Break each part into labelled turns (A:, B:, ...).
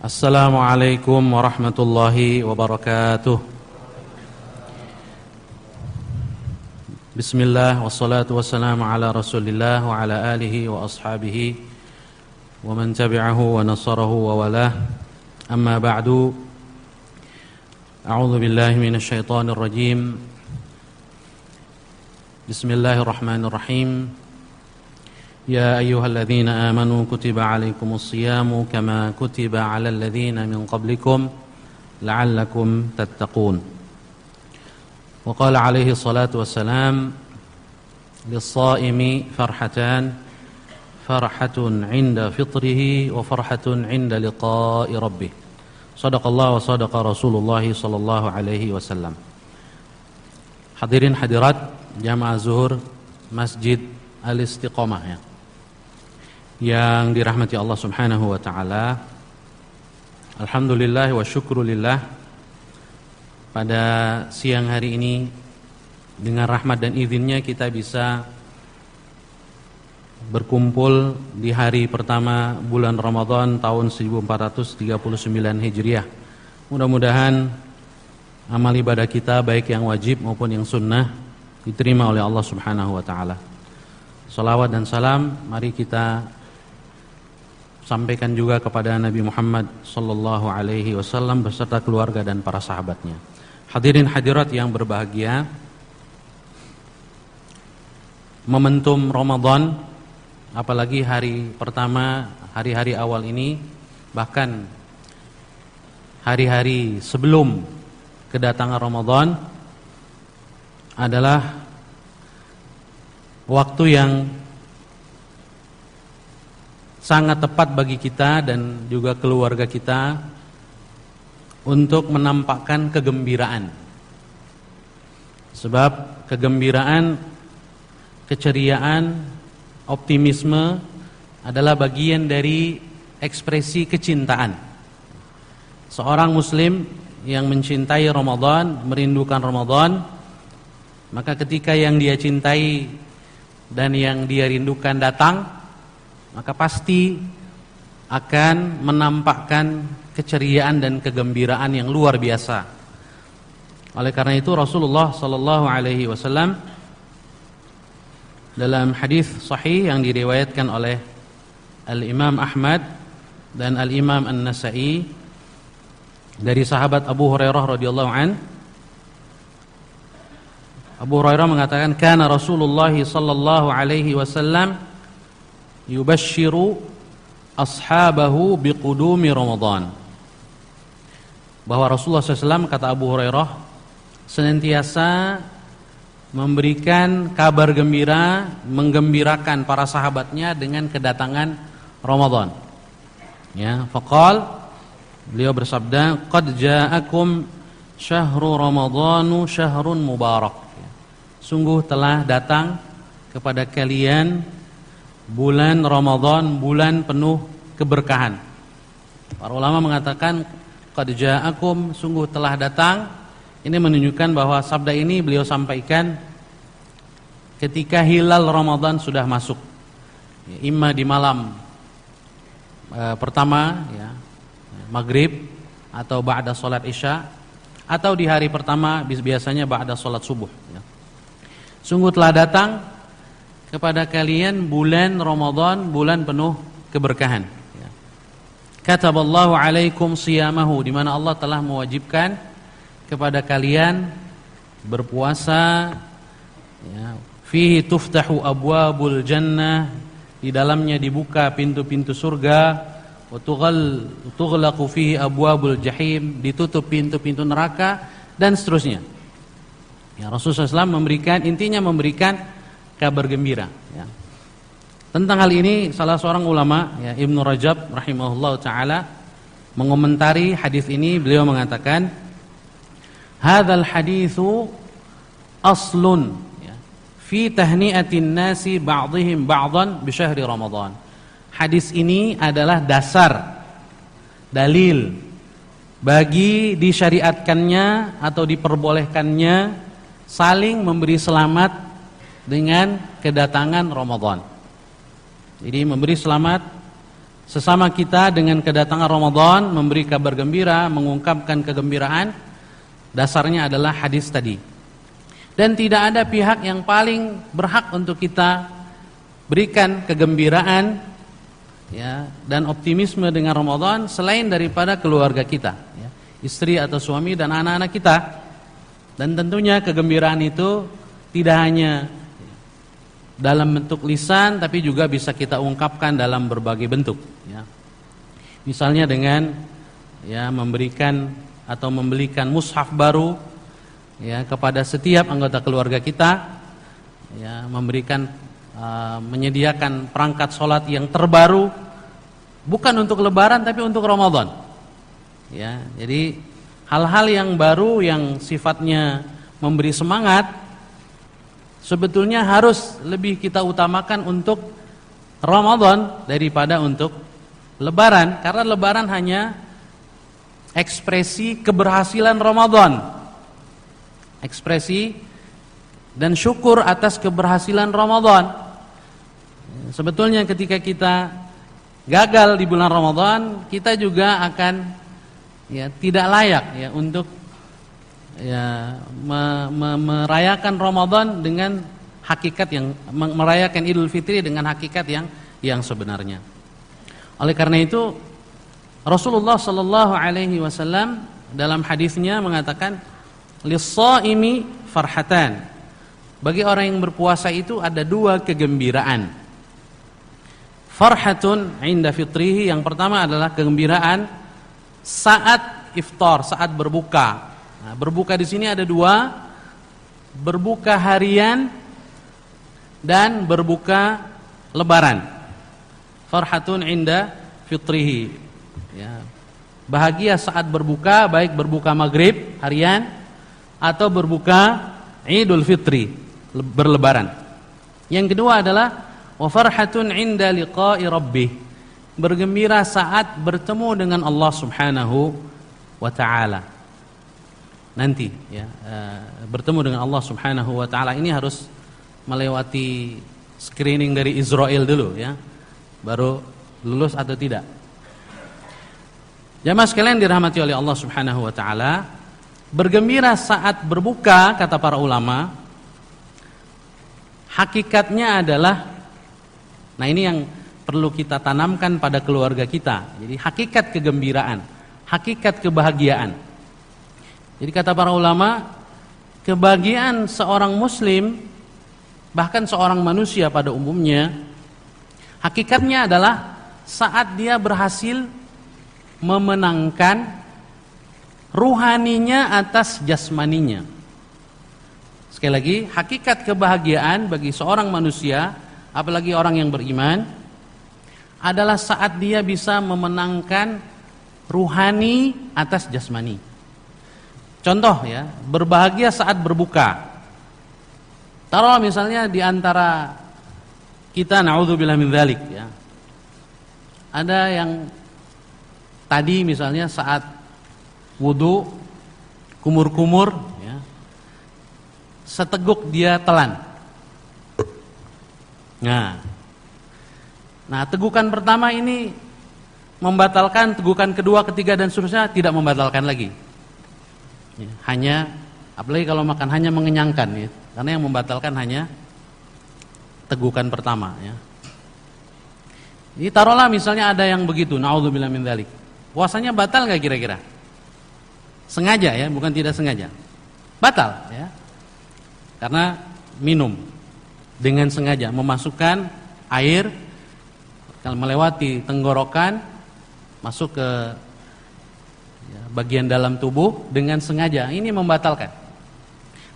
A: السلام عليكم ورحمة الله وبركاته. بسم الله والصلاة والسلام على رسول الله وعلى آله وأصحابه ومن تبعه ونصره وولاه أما بعد أعوذ بالله من الشيطان الرجيم بسم الله الرحمن الرحيم يا أيها الذين آمنوا كتب عليكم الصيام كما كتب على الذين من قبلكم لعلكم تتقون. وقال عليه الصلاة والسلام للصائم فرحتان فرحة عند فطره وفرحة عند لقاء ربه. صدق الله وصدق رسول الله صلى الله عليه وسلم. Hadirin hadirat jamaah zuhur Masjid Al-Istiqomah ya. Yang dirahmati Allah Subhanahu wa taala. Alhamdulillah wa syukrulillah pada siang hari ini dengan rahmat dan izinnya kita bisa berkumpul di hari pertama bulan Ramadan tahun 1439 Hijriah. Mudah-mudahan amal ibadah kita baik yang wajib maupun yang sunnah diterima oleh Allah Subhanahu wa taala. Salawat dan salam mari kita sampaikan juga kepada Nabi Muhammad sallallahu alaihi wasallam beserta keluarga dan para sahabatnya. Hadirin hadirat yang berbahagia. Momentum Ramadan apalagi hari pertama, hari-hari awal ini bahkan hari-hari sebelum kedatangan Ramadan adalah waktu yang sangat tepat bagi kita dan juga keluarga kita untuk menampakkan kegembiraan. Sebab kegembiraan, keceriaan, optimisme adalah bagian dari ekspresi kecintaan. Seorang muslim yang mencintai Ramadan, merindukan Ramadan, maka ketika yang dia cintai dan yang dia rindukan datang, maka pasti akan menampakkan keceriaan dan kegembiraan yang luar biasa. Oleh karena itu Rasulullah sallallahu alaihi wasallam dalam hadis sahih yang diriwayatkan oleh Al-Imam Ahmad dan Al-Imam An-Nasa'i dari sahabat Abu Hurairah radhiyallahu an Abu Hurairah mengatakan kana Rasulullah sallallahu alaihi wasallam yubashshiru ashabahu biqudumi Ramadan bahwa Rasulullah SAW kata Abu Hurairah senantiasa memberikan kabar gembira, menggembirakan para sahabatnya dengan kedatangan Ramadan. Ya, faqal beliau bersabda, "Qad ja'akum syahru Ramadhanu syahrun mubarak." Ya, sungguh telah datang kepada kalian bulan Ramadan, bulan penuh keberkahan. Para ulama mengatakan qad ja'akum sungguh telah datang ini menunjukkan bahwa sabda ini beliau sampaikan ketika hilal Ramadan sudah masuk imma di malam e, pertama ya maghrib atau ba'da salat isya atau di hari pertama biasanya ba'da salat subuh ya. sungguh telah datang kepada kalian bulan Ramadan bulan penuh keberkahan. Kataballahu alaikum siyamahu di mana Allah telah mewajibkan kepada kalian berpuasa ya. Fihi tuftahu abwabul jannah di dalamnya dibuka pintu-pintu surga. Wa tughlaqu fihi abwabul jahim ditutup pintu-pintu neraka dan seterusnya. Ya Rasulullah SAW memberikan intinya memberikan kabar gembira ya tentang hal ini salah seorang ulama ya Ibnu Rajab rahimahullah taala mengomentari hadis ini beliau mengatakan hadzal haditsu aslun ya, fi tahni'atin nasi ba'dihim ba'dan bi syahri. Hadis ini adalah dasar dalil bagi disyariatkannya atau diperbolehkannya saling memberi selamat dengan kedatangan Ramadan. Jadi memberi selamat sesama kita dengan kedatangan Ramadan memberi kabar gembira, mengungkapkan kegembiraan dasarnya adalah hadis tadi. Dan tidak ada pihak yang paling berhak untuk kita berikan kegembiraan ya dan optimisme dengan Ramadan selain daripada keluarga kita ya, istri atau suami dan anak-anak kita. Dan tentunya kegembiraan itu tidak hanya dalam bentuk lisan tapi juga bisa kita ungkapkan dalam berbagai bentuk ya. Misalnya dengan ya memberikan atau membelikan mushaf baru ya kepada setiap anggota keluarga kita ya memberikan uh, menyediakan perangkat sholat yang terbaru bukan untuk lebaran tapi untuk Ramadan. Ya, jadi hal-hal yang baru yang sifatnya memberi semangat sebetulnya harus lebih kita utamakan untuk Ramadan daripada untuk Lebaran karena Lebaran hanya ekspresi keberhasilan Ramadan. Ekspresi dan syukur atas keberhasilan Ramadan. Sebetulnya ketika kita gagal di bulan Ramadan, kita juga akan ya tidak layak ya untuk ya me, me, merayakan Ramadan dengan hakikat yang merayakan Idul Fitri dengan hakikat yang yang sebenarnya. Oleh karena itu Rasulullah sallallahu alaihi wasallam dalam hadisnya mengatakan lis-shaimi farhatan. Bagi orang yang berpuasa itu ada dua kegembiraan. Farhatun inda fitrihi yang pertama adalah kegembiraan saat iftar, saat berbuka. Nah, berbuka di sini ada dua, berbuka harian dan berbuka lebaran. Farhatun inda fitrihi. Ya. Bahagia saat berbuka, baik berbuka maghrib harian atau berbuka Idul Fitri berlebaran. Yang kedua adalah wa farhatun inda liqa'i rabbih. Bergembira saat bertemu dengan Allah Subhanahu wa taala nanti ya uh, bertemu dengan Allah Subhanahu wa taala ini harus melewati screening dari Israel dulu ya. Baru lulus atau tidak. Jamaah sekalian dirahmati oleh Allah Subhanahu wa taala, bergembira saat berbuka kata para ulama hakikatnya adalah nah ini yang perlu kita tanamkan pada keluarga kita. Jadi hakikat kegembiraan, hakikat kebahagiaan jadi kata para ulama, kebahagiaan seorang muslim bahkan seorang manusia pada umumnya hakikatnya adalah saat dia berhasil memenangkan ruhaninya atas jasmaninya. Sekali lagi, hakikat kebahagiaan bagi seorang manusia, apalagi orang yang beriman, adalah saat dia bisa memenangkan ruhani atas jasmani. Contoh ya, berbahagia saat berbuka. Taruh misalnya di antara kita naudzubillah min dzalik ya. Ada yang tadi misalnya saat wudu kumur-kumur ya. Seteguk dia telan. Nah. Nah, tegukan pertama ini membatalkan tegukan kedua, ketiga dan seterusnya tidak membatalkan lagi. Ya, hanya apalagi kalau makan hanya mengenyangkan ya. Karena yang membatalkan hanya tegukan pertama ya. Ini taruhlah misalnya ada yang begitu, naudzubillah min dzalik. Puasanya batal nggak kira-kira? Sengaja ya, bukan tidak sengaja. Batal ya. Karena minum dengan sengaja memasukkan air kalau melewati tenggorokan masuk ke bagian dalam tubuh dengan sengaja. Ini membatalkan.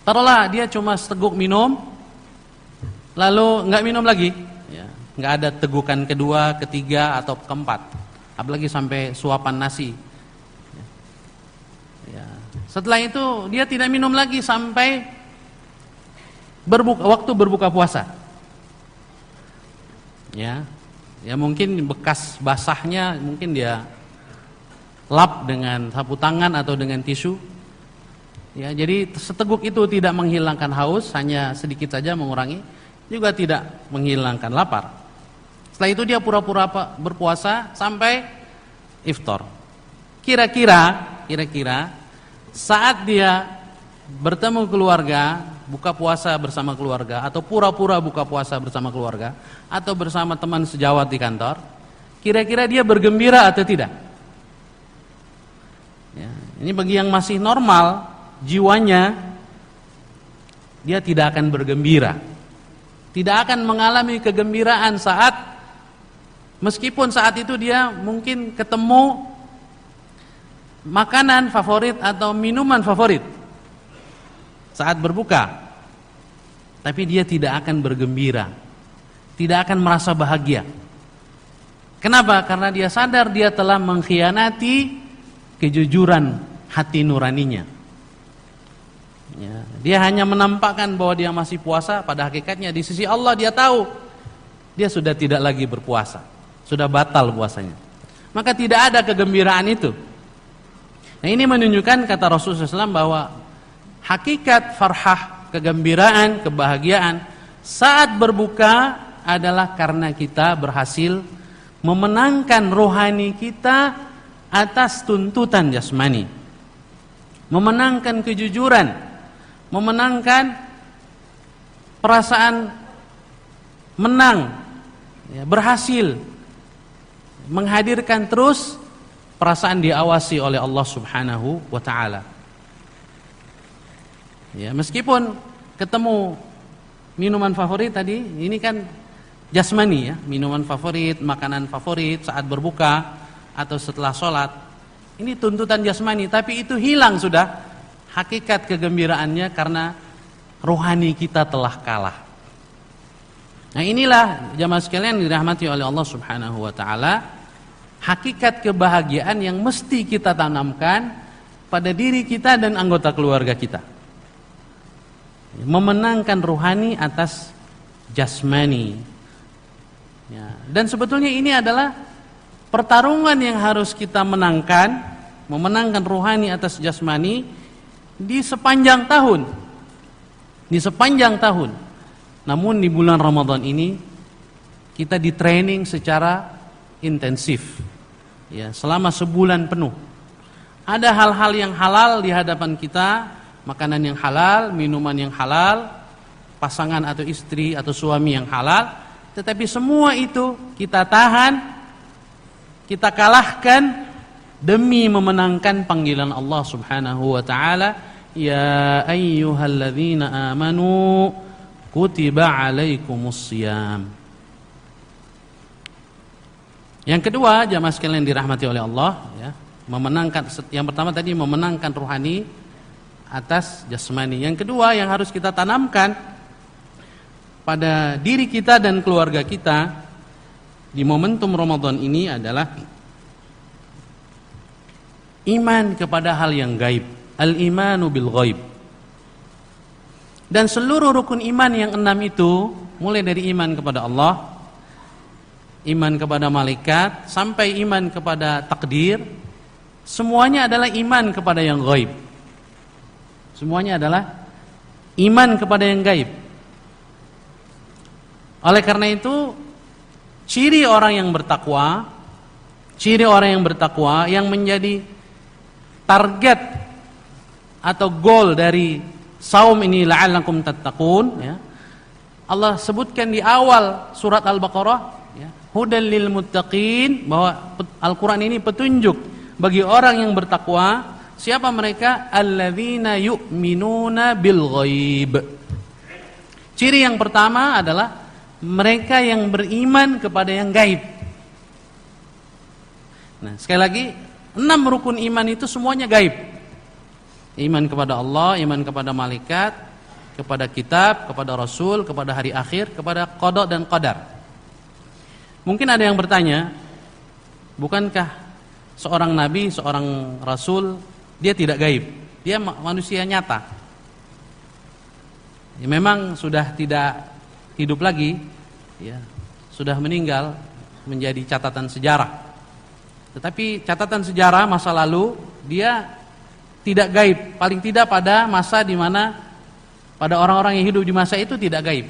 A: Taruhlah dia cuma seteguk minum, lalu nggak minum lagi, ya, nggak ada tegukan kedua, ketiga atau keempat, apalagi sampai suapan nasi. Ya. ya. Setelah itu dia tidak minum lagi sampai berbuka, waktu berbuka puasa. Ya, ya mungkin bekas basahnya mungkin dia lap dengan sapu tangan atau dengan tisu. Ya, jadi seteguk itu tidak menghilangkan haus, hanya sedikit saja mengurangi, juga tidak menghilangkan lapar. Setelah itu dia pura-pura berpuasa sampai iftar. Kira-kira, kira-kira saat dia bertemu keluarga, buka puasa bersama keluarga atau pura-pura buka puasa bersama keluarga atau bersama teman sejawat di kantor, kira-kira dia bergembira atau tidak? Ini bagi yang masih normal jiwanya dia tidak akan bergembira. Tidak akan mengalami kegembiraan saat Meskipun saat itu dia mungkin ketemu makanan favorit atau minuman favorit saat berbuka. Tapi dia tidak akan bergembira. Tidak akan merasa bahagia. Kenapa? Karena dia sadar dia telah mengkhianati kejujuran hati nuraninya. Ya, dia hanya menampakkan bahwa dia masih puasa, pada hakikatnya di sisi Allah dia tahu dia sudah tidak lagi berpuasa sudah batal puasanya. Maka tidak ada kegembiraan itu. Nah ini menunjukkan kata Rasulullah SAW bahwa hakikat farhah, kegembiraan, kebahagiaan saat berbuka adalah karena kita berhasil memenangkan rohani kita atas tuntutan jasmani. Memenangkan kejujuran, memenangkan perasaan menang, ya, berhasil menghadirkan terus perasaan diawasi oleh Allah Subhanahu wa taala. Ya, meskipun ketemu minuman favorit tadi, ini kan jasmani ya, minuman favorit, makanan favorit saat berbuka atau setelah sholat. Ini tuntutan jasmani, tapi itu hilang sudah hakikat kegembiraannya karena rohani kita telah kalah. Nah inilah jamaah sekalian dirahmati oleh Allah Subhanahu wa taala hakikat kebahagiaan yang mesti kita tanamkan pada diri kita dan anggota keluarga kita. Memenangkan rohani atas jasmani. Ya, dan sebetulnya ini adalah pertarungan yang harus kita menangkan, memenangkan rohani atas jasmani di sepanjang tahun. Di sepanjang tahun. Namun di bulan Ramadan ini kita di training secara intensif. Ya, selama sebulan penuh. Ada hal-hal yang halal di hadapan kita, makanan yang halal, minuman yang halal, pasangan atau istri atau suami yang halal, tetapi semua itu kita tahan, kita kalahkan demi memenangkan panggilan Allah Subhanahu wa taala, ya ayyuhalladzina amanu kutiba alaikumus. Yang kedua, jamaah sekalian dirahmati oleh Allah, ya, memenangkan yang pertama tadi memenangkan rohani atas jasmani. Yang kedua yang harus kita tanamkan pada diri kita dan keluarga kita di momentum Ramadan ini adalah iman kepada hal yang gaib. Al-imanu bil ghaib. Dan seluruh rukun iman yang enam itu mulai dari iman kepada Allah, iman kepada malaikat, sampai iman kepada takdir, semuanya adalah iman kepada yang gaib. Semuanya adalah iman kepada yang gaib. Oleh karena itu, ciri orang yang bertakwa, ciri orang yang bertakwa yang menjadi target atau goal dari saum ini la'allakum tattaqun ya. Allah sebutkan di awal surat Al-Baqarah ya, hudal lil muttaqin bahwa Al-Qur'an ini petunjuk bagi orang yang bertakwa. Siapa mereka? Alladzina yu'minuna bil ghaib. Ciri yang pertama adalah mereka yang beriman kepada yang gaib. Nah, sekali lagi, enam rukun iman itu semuanya gaib. Iman kepada Allah, iman kepada malaikat, kepada kitab, kepada rasul, kepada hari akhir, kepada kodok dan qadar. Mungkin ada yang bertanya, bukankah seorang nabi, seorang rasul, dia tidak gaib? Dia manusia nyata. Ya, memang sudah tidak hidup lagi, ya, sudah meninggal menjadi catatan sejarah. Tetapi catatan sejarah masa lalu dia tidak gaib, paling tidak pada masa di mana pada orang-orang yang hidup di masa itu tidak gaib.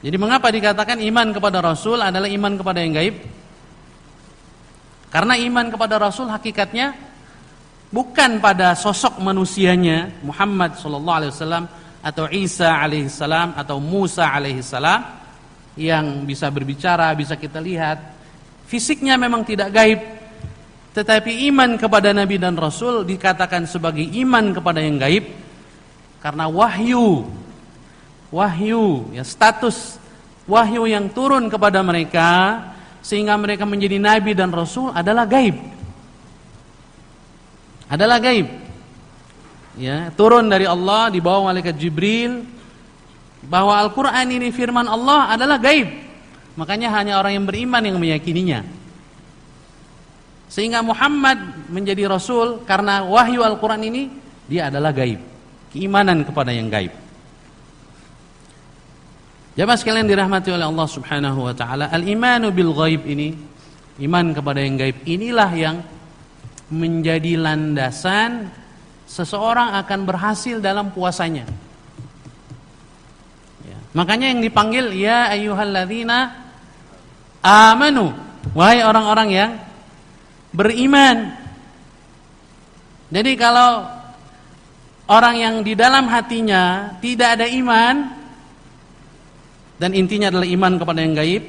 A: Jadi mengapa dikatakan iman kepada Rasul adalah iman kepada yang gaib? Karena iman kepada Rasul hakikatnya bukan pada sosok manusianya Muhammad sallallahu alaihi wasallam atau Isa alaihi salam atau Musa alaihi salam yang bisa berbicara, bisa kita lihat. Fisiknya memang tidak gaib, tetapi iman kepada Nabi dan Rasul dikatakan sebagai iman kepada yang gaib karena wahyu wahyu, ya status wahyu yang turun kepada mereka sehingga mereka menjadi nabi dan rasul adalah gaib. Adalah gaib. Ya, turun dari Allah di bawah malaikat Jibril bahwa Al-Qur'an ini firman Allah adalah gaib. Makanya hanya orang yang beriman yang meyakininya. Sehingga Muhammad menjadi rasul karena wahyu Al-Qur'an ini dia adalah gaib. Keimanan kepada yang gaib. Jamaah sekalian dirahmati oleh Allah Subhanahu wa taala, al-imanu bil ghaib ini, iman kepada yang gaib inilah yang menjadi landasan seseorang akan berhasil dalam puasanya. Ya. Makanya yang dipanggil ya ayyuhalladzina amanu, wahai orang-orang yang beriman. Jadi kalau orang yang di dalam hatinya tidak ada iman, dan intinya adalah iman kepada yang gaib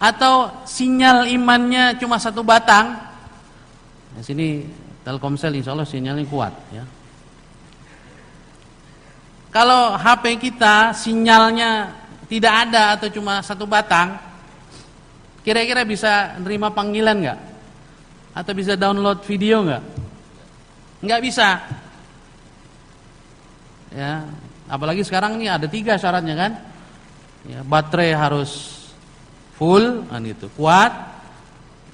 A: atau sinyal imannya cuma satu batang di sini Telkomsel insya Allah sinyalnya kuat ya. Kalau HP kita sinyalnya tidak ada atau cuma satu batang kira-kira bisa nerima panggilan nggak? Atau bisa download video nggak? Nggak bisa. Ya apalagi sekarang ini ada tiga syaratnya kan? Ya, baterai harus full kan itu kuat.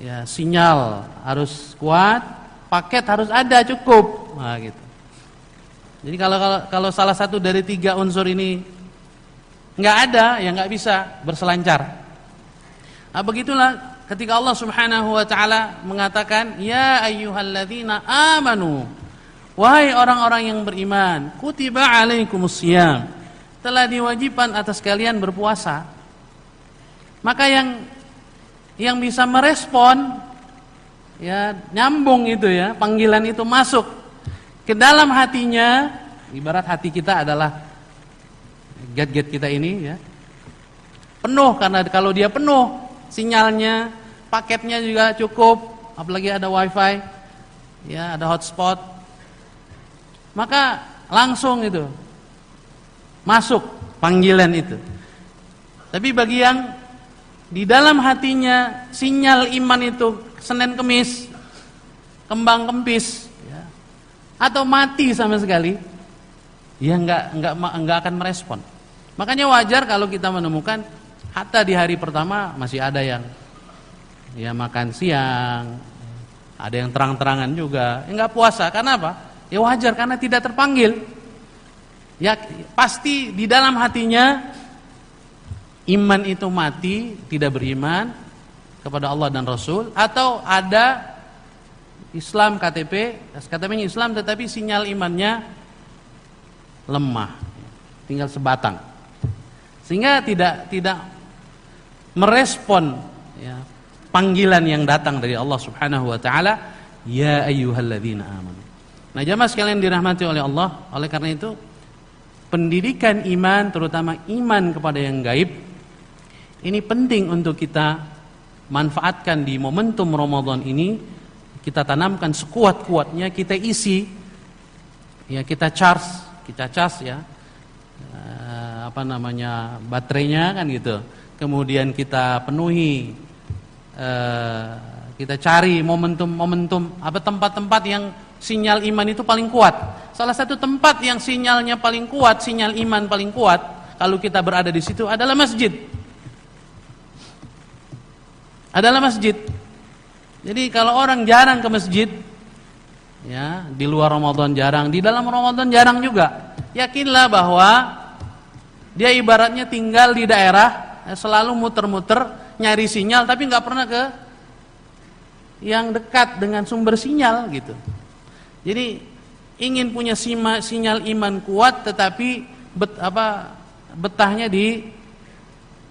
A: Ya sinyal harus kuat paket harus ada cukup. Nah gitu. Jadi kalau kalau, kalau salah satu dari tiga unsur ini nggak ada ya nggak bisa berselancar. Nah begitulah ketika Allah Subhanahu wa taala mengatakan ya ayyuhalladzina amanu wahai orang-orang yang beriman kutiba alaikumusiyam telah diwajibkan atas kalian berpuasa. Maka yang yang bisa merespon ya nyambung itu ya, panggilan itu masuk ke dalam hatinya, ibarat hati kita adalah get-get kita ini ya. Penuh karena kalau dia penuh sinyalnya, paketnya juga cukup, apalagi ada wifi, ya ada hotspot, maka langsung itu masuk panggilan itu. Tapi bagi yang di dalam hatinya sinyal iman itu Senin Kemis, kembang kempis, ya, atau mati sama sekali, ya nggak nggak nggak akan merespon. Makanya wajar kalau kita menemukan hatta di hari pertama masih ada yang ya makan siang, ada yang terang-terangan juga, ya puasa. Karena apa? Ya wajar karena tidak terpanggil ya pasti di dalam hatinya iman itu mati, tidak beriman kepada Allah dan Rasul atau ada Islam KTP, KTP-nya Islam tetapi sinyal imannya lemah, tinggal sebatang. Sehingga tidak tidak merespon ya, panggilan yang datang dari Allah Subhanahu wa taala, ya ayyuhalladzina amanu. Nah, jamaah sekalian dirahmati oleh Allah, oleh karena itu pendidikan iman terutama iman kepada yang gaib ini penting untuk kita manfaatkan di momentum Ramadan ini kita tanamkan sekuat-kuatnya kita isi ya kita charge kita charge ya eh, apa namanya baterainya kan gitu kemudian kita penuhi eh, kita cari momentum-momentum apa tempat-tempat yang sinyal iman itu paling kuat. Salah satu tempat yang sinyalnya paling kuat, sinyal iman paling kuat, kalau kita berada di situ adalah masjid. Adalah masjid. Jadi kalau orang jarang ke masjid, ya di luar Ramadan jarang, di dalam Ramadan jarang juga. Yakinlah bahwa dia ibaratnya tinggal di daerah, ya, selalu muter-muter nyari sinyal, tapi nggak pernah ke yang dekat dengan sumber sinyal gitu. Jadi ingin punya sima, sinyal iman kuat tetapi bet, apa betahnya di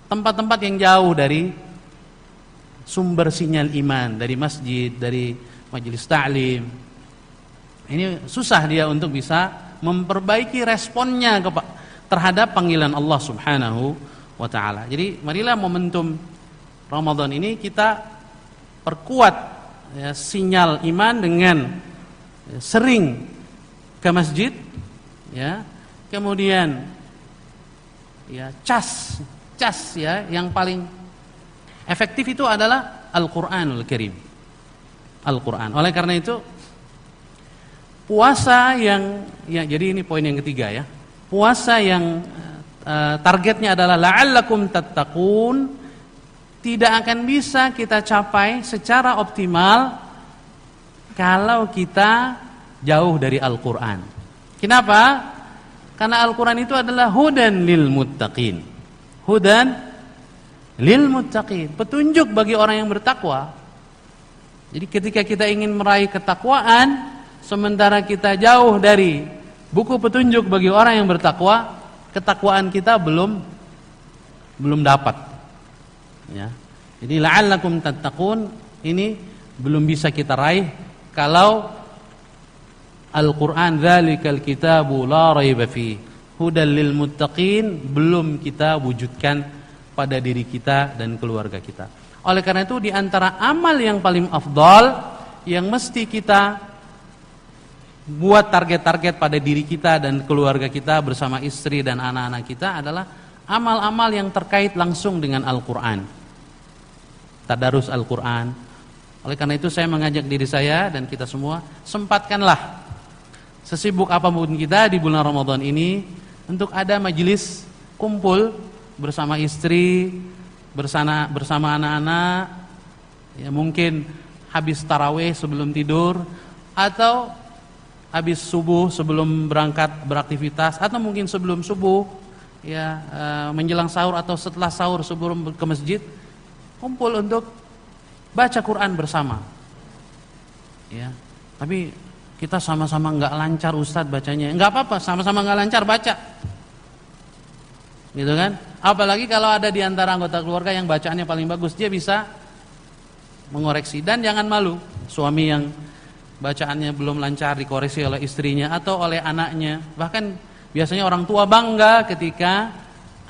A: tempat-tempat yang jauh dari sumber sinyal iman, dari masjid, dari majelis ta'lim. Ini susah dia untuk bisa memperbaiki responnya terhadap panggilan Allah Subhanahu wa taala. Jadi marilah momentum Ramadan ini kita perkuat ya, sinyal iman dengan ya, sering ke masjid ya. Kemudian ya cas cas ya yang paling efektif itu adalah Al-Qur'anul Karim. Al-Qur'an. Oleh karena itu puasa yang ya jadi ini poin yang ketiga ya. Puasa yang uh, targetnya adalah la'allakum tattaqun tidak akan bisa kita capai secara optimal kalau kita jauh dari Al-Qur'an. Kenapa? Karena Al-Qur'an itu adalah hudan lil muttaqin. Hudan lil muttaqin, petunjuk bagi orang yang bertakwa. Jadi ketika kita ingin meraih ketakwaan sementara kita jauh dari buku petunjuk bagi orang yang bertakwa, ketakwaan kita belum belum dapat. Ya. Jadi la'allakum tattaqun ini belum bisa kita raih kalau Al-Qur'an dzalikal kitabu la raiba fi hudal lil muttaqin belum kita wujudkan pada diri kita dan keluarga kita. Oleh karena itu di antara amal yang paling afdal yang mesti kita buat target-target pada diri kita dan keluarga kita bersama istri dan anak-anak kita adalah amal-amal yang terkait langsung dengan Al-Quran. Tadarus Al-Quran. Oleh karena itu saya mengajak diri saya dan kita semua, sempatkanlah sesibuk apa pun kita di bulan Ramadan ini untuk ada majelis kumpul bersama istri, bersama bersama anak-anak, ya mungkin habis taraweh sebelum tidur atau habis subuh sebelum berangkat beraktivitas atau mungkin sebelum subuh ya e, menjelang sahur atau setelah sahur sebelum ke masjid kumpul untuk baca Quran bersama. Ya. Tapi kita sama-sama nggak lancar Ustadz bacanya. nggak apa-apa, sama-sama nggak lancar baca. Gitu kan? Apalagi kalau ada di antara anggota keluarga yang bacaannya paling bagus, dia bisa mengoreksi dan jangan malu. Suami yang bacaannya belum lancar dikoreksi oleh istrinya atau oleh anaknya. Bahkan biasanya orang tua bangga ketika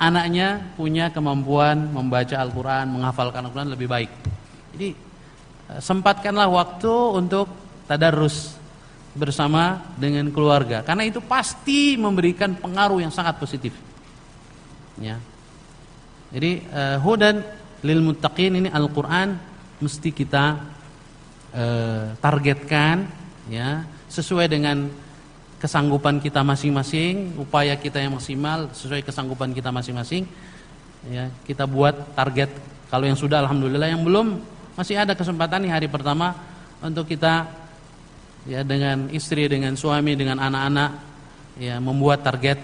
A: anaknya punya kemampuan membaca Al-Quran, menghafalkan Al-Quran lebih baik. Jadi eh, sempatkanlah waktu untuk tadarus bersama dengan keluarga karena itu pasti memberikan pengaruh yang sangat positif. Ya. Jadi uh, hudan lil muttaqin ini Al-Qur'an mesti kita eh, targetkan ya sesuai dengan kesanggupan kita masing-masing, upaya kita yang maksimal sesuai kesanggupan kita masing-masing. Ya, kita buat target. Kalau yang sudah alhamdulillah yang belum masih ada kesempatan nih hari pertama untuk kita ya dengan istri, dengan suami, dengan anak-anak ya membuat target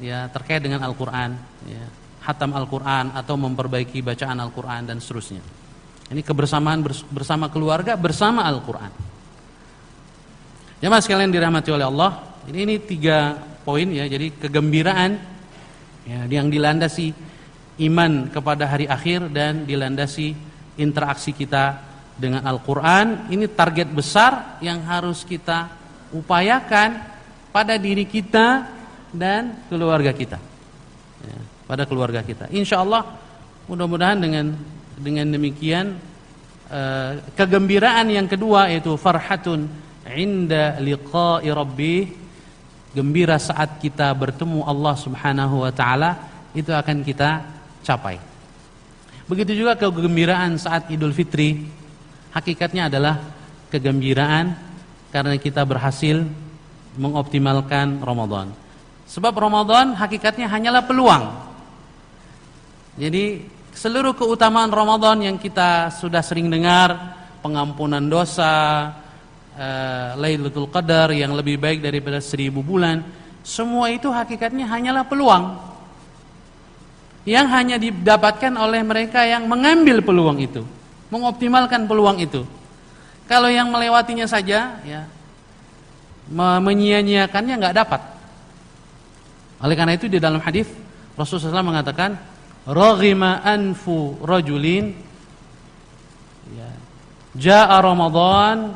A: ya terkait dengan Al-Qur'an ya, hatam Al-Qur'an atau memperbaiki bacaan Al-Qur'an dan seterusnya. Ini kebersamaan bersama keluarga bersama Al-Quran. Jemaah sekalian dirahmati oleh Allah. Ini ini tiga poin ya. Jadi kegembiraan ya, yang dilandasi iman kepada hari akhir dan dilandasi interaksi kita dengan Al-Quran. Ini target besar yang harus kita upayakan pada diri kita dan keluarga kita. Ya, pada keluarga kita. Insya Allah mudah-mudahan dengan dengan demikian eh, kegembiraan yang kedua yaitu farhatun inda liqa'i rabbih gembira saat kita bertemu Allah Subhanahu wa taala itu akan kita capai. Begitu juga kegembiraan saat Idul Fitri hakikatnya adalah kegembiraan karena kita berhasil mengoptimalkan Ramadan. Sebab Ramadan hakikatnya hanyalah peluang. Jadi seluruh keutamaan Ramadan yang kita sudah sering dengar, pengampunan dosa, uh, Lailatul Qadar yang lebih baik daripada seribu bulan, semua itu hakikatnya hanyalah peluang yang hanya didapatkan oleh mereka yang mengambil peluang itu, mengoptimalkan peluang itu. Kalau yang melewatinya saja, ya menyia-nyiakannya nggak dapat. Oleh karena itu di dalam hadis Rasulullah SAW mengatakan raghima anfu rajulin. Ya. Jaa ramadan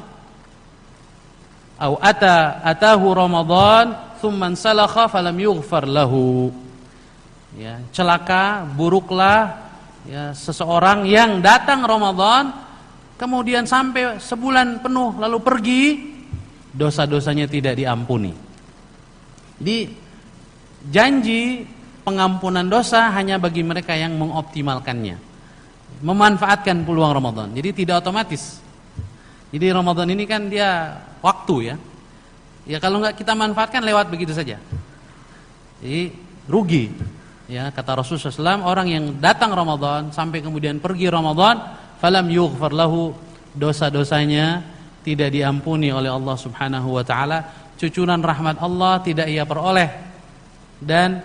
A: atau ata atahu ramadan thumma salakha falam yughfar lahu. Ya. Celaka buruklah ya seseorang yang datang Ramadan kemudian sampai sebulan penuh lalu pergi dosa-dosanya tidak diampuni. Jadi janji pengampunan dosa hanya bagi mereka yang mengoptimalkannya. Memanfaatkan peluang Ramadan. Jadi tidak otomatis. Jadi Ramadan ini kan dia waktu ya. Ya kalau nggak kita manfaatkan lewat begitu saja. Jadi rugi. Ya, kata Rasulullah SAW, orang yang datang Ramadan sampai kemudian pergi Ramadan, falam yughfar lahu dosa-dosanya tidak diampuni oleh Allah Subhanahu wa taala, cucuran rahmat Allah tidak ia peroleh dan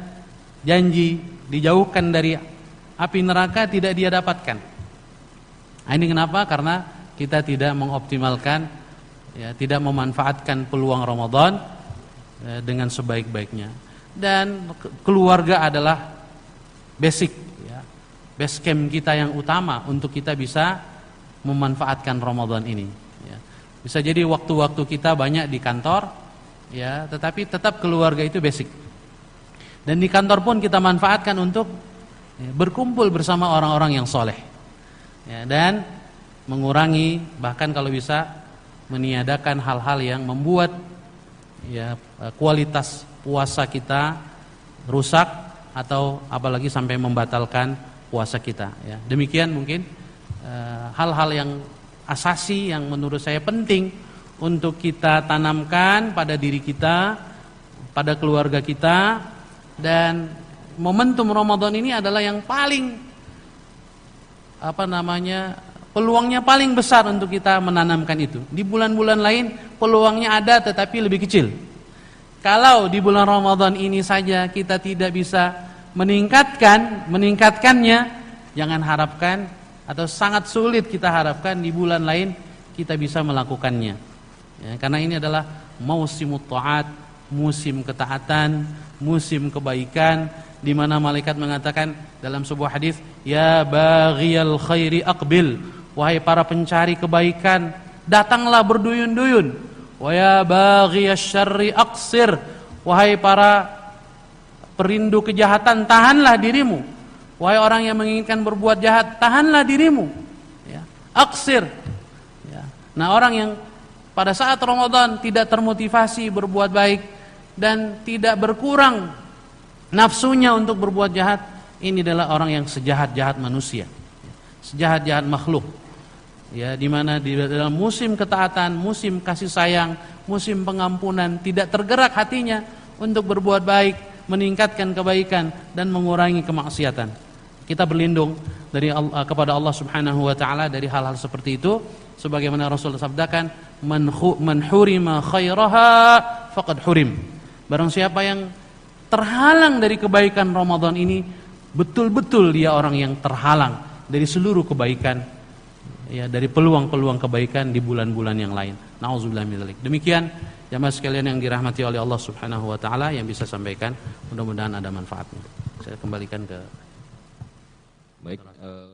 A: janji dijauhkan dari api neraka tidak dia dapatkan. Nah, ini kenapa? Karena kita tidak mengoptimalkan ya, tidak memanfaatkan peluang Ramadan ya, dengan sebaik-baiknya dan keluarga adalah basic ya, base camp kita yang utama untuk kita bisa memanfaatkan Ramadan ini ya. Bisa jadi waktu-waktu kita banyak di kantor ya, tetapi tetap keluarga itu basic. Dan di kantor pun kita manfaatkan untuk ya, berkumpul bersama orang-orang yang soleh ya, dan mengurangi bahkan kalau bisa meniadakan hal-hal yang membuat ya kualitas puasa kita rusak atau apalagi sampai membatalkan puasa kita ya. Demikian mungkin eh, hal-hal uh, yang asasi yang menurut saya penting untuk kita tanamkan pada diri kita, pada keluarga kita dan momentum Ramadan ini adalah yang paling apa namanya peluangnya paling besar untuk kita menanamkan itu. Di bulan-bulan lain peluangnya ada tetapi lebih kecil. Kalau di bulan Ramadan ini saja kita tidak bisa meningkatkan, meningkatkannya, jangan harapkan atau sangat sulit kita harapkan di bulan lain kita bisa melakukannya. Ya, karena ini adalah musim taat, musim ketaatan, musim kebaikan di mana malaikat mengatakan dalam sebuah hadis, "Ya baghiyal khairi aqbil." Wahai para pencari kebaikan, datanglah berduyun-duyun Wa ya syarri aqsir. Wahai para perindu kejahatan, tahanlah dirimu. Wahai orang yang menginginkan berbuat jahat, tahanlah dirimu. Ya. Aksir. Ya. Nah orang yang pada saat Ramadan tidak termotivasi berbuat baik dan tidak berkurang nafsunya untuk berbuat jahat, ini adalah orang yang sejahat-jahat manusia. Sejahat-jahat makhluk ya di mana di dalam musim ketaatan, musim kasih sayang, musim pengampunan tidak tergerak hatinya untuk berbuat baik, meningkatkan kebaikan dan mengurangi kemaksiatan. Kita berlindung dari Allah, kepada Allah Subhanahu wa taala dari hal-hal seperti itu sebagaimana Rasul sabdakan man hurima khairaha faqad hurim. Barang siapa yang terhalang dari kebaikan Ramadan ini betul-betul dia orang yang terhalang dari seluruh kebaikan ya dari peluang-peluang kebaikan di bulan-bulan yang lain. Nauzubillah min dzalik. Demikian jamaah sekalian yang dirahmati oleh Allah Subhanahu wa taala yang bisa sampaikan, mudah-mudahan ada manfaatnya. Saya kembalikan ke
B: Baik, uh...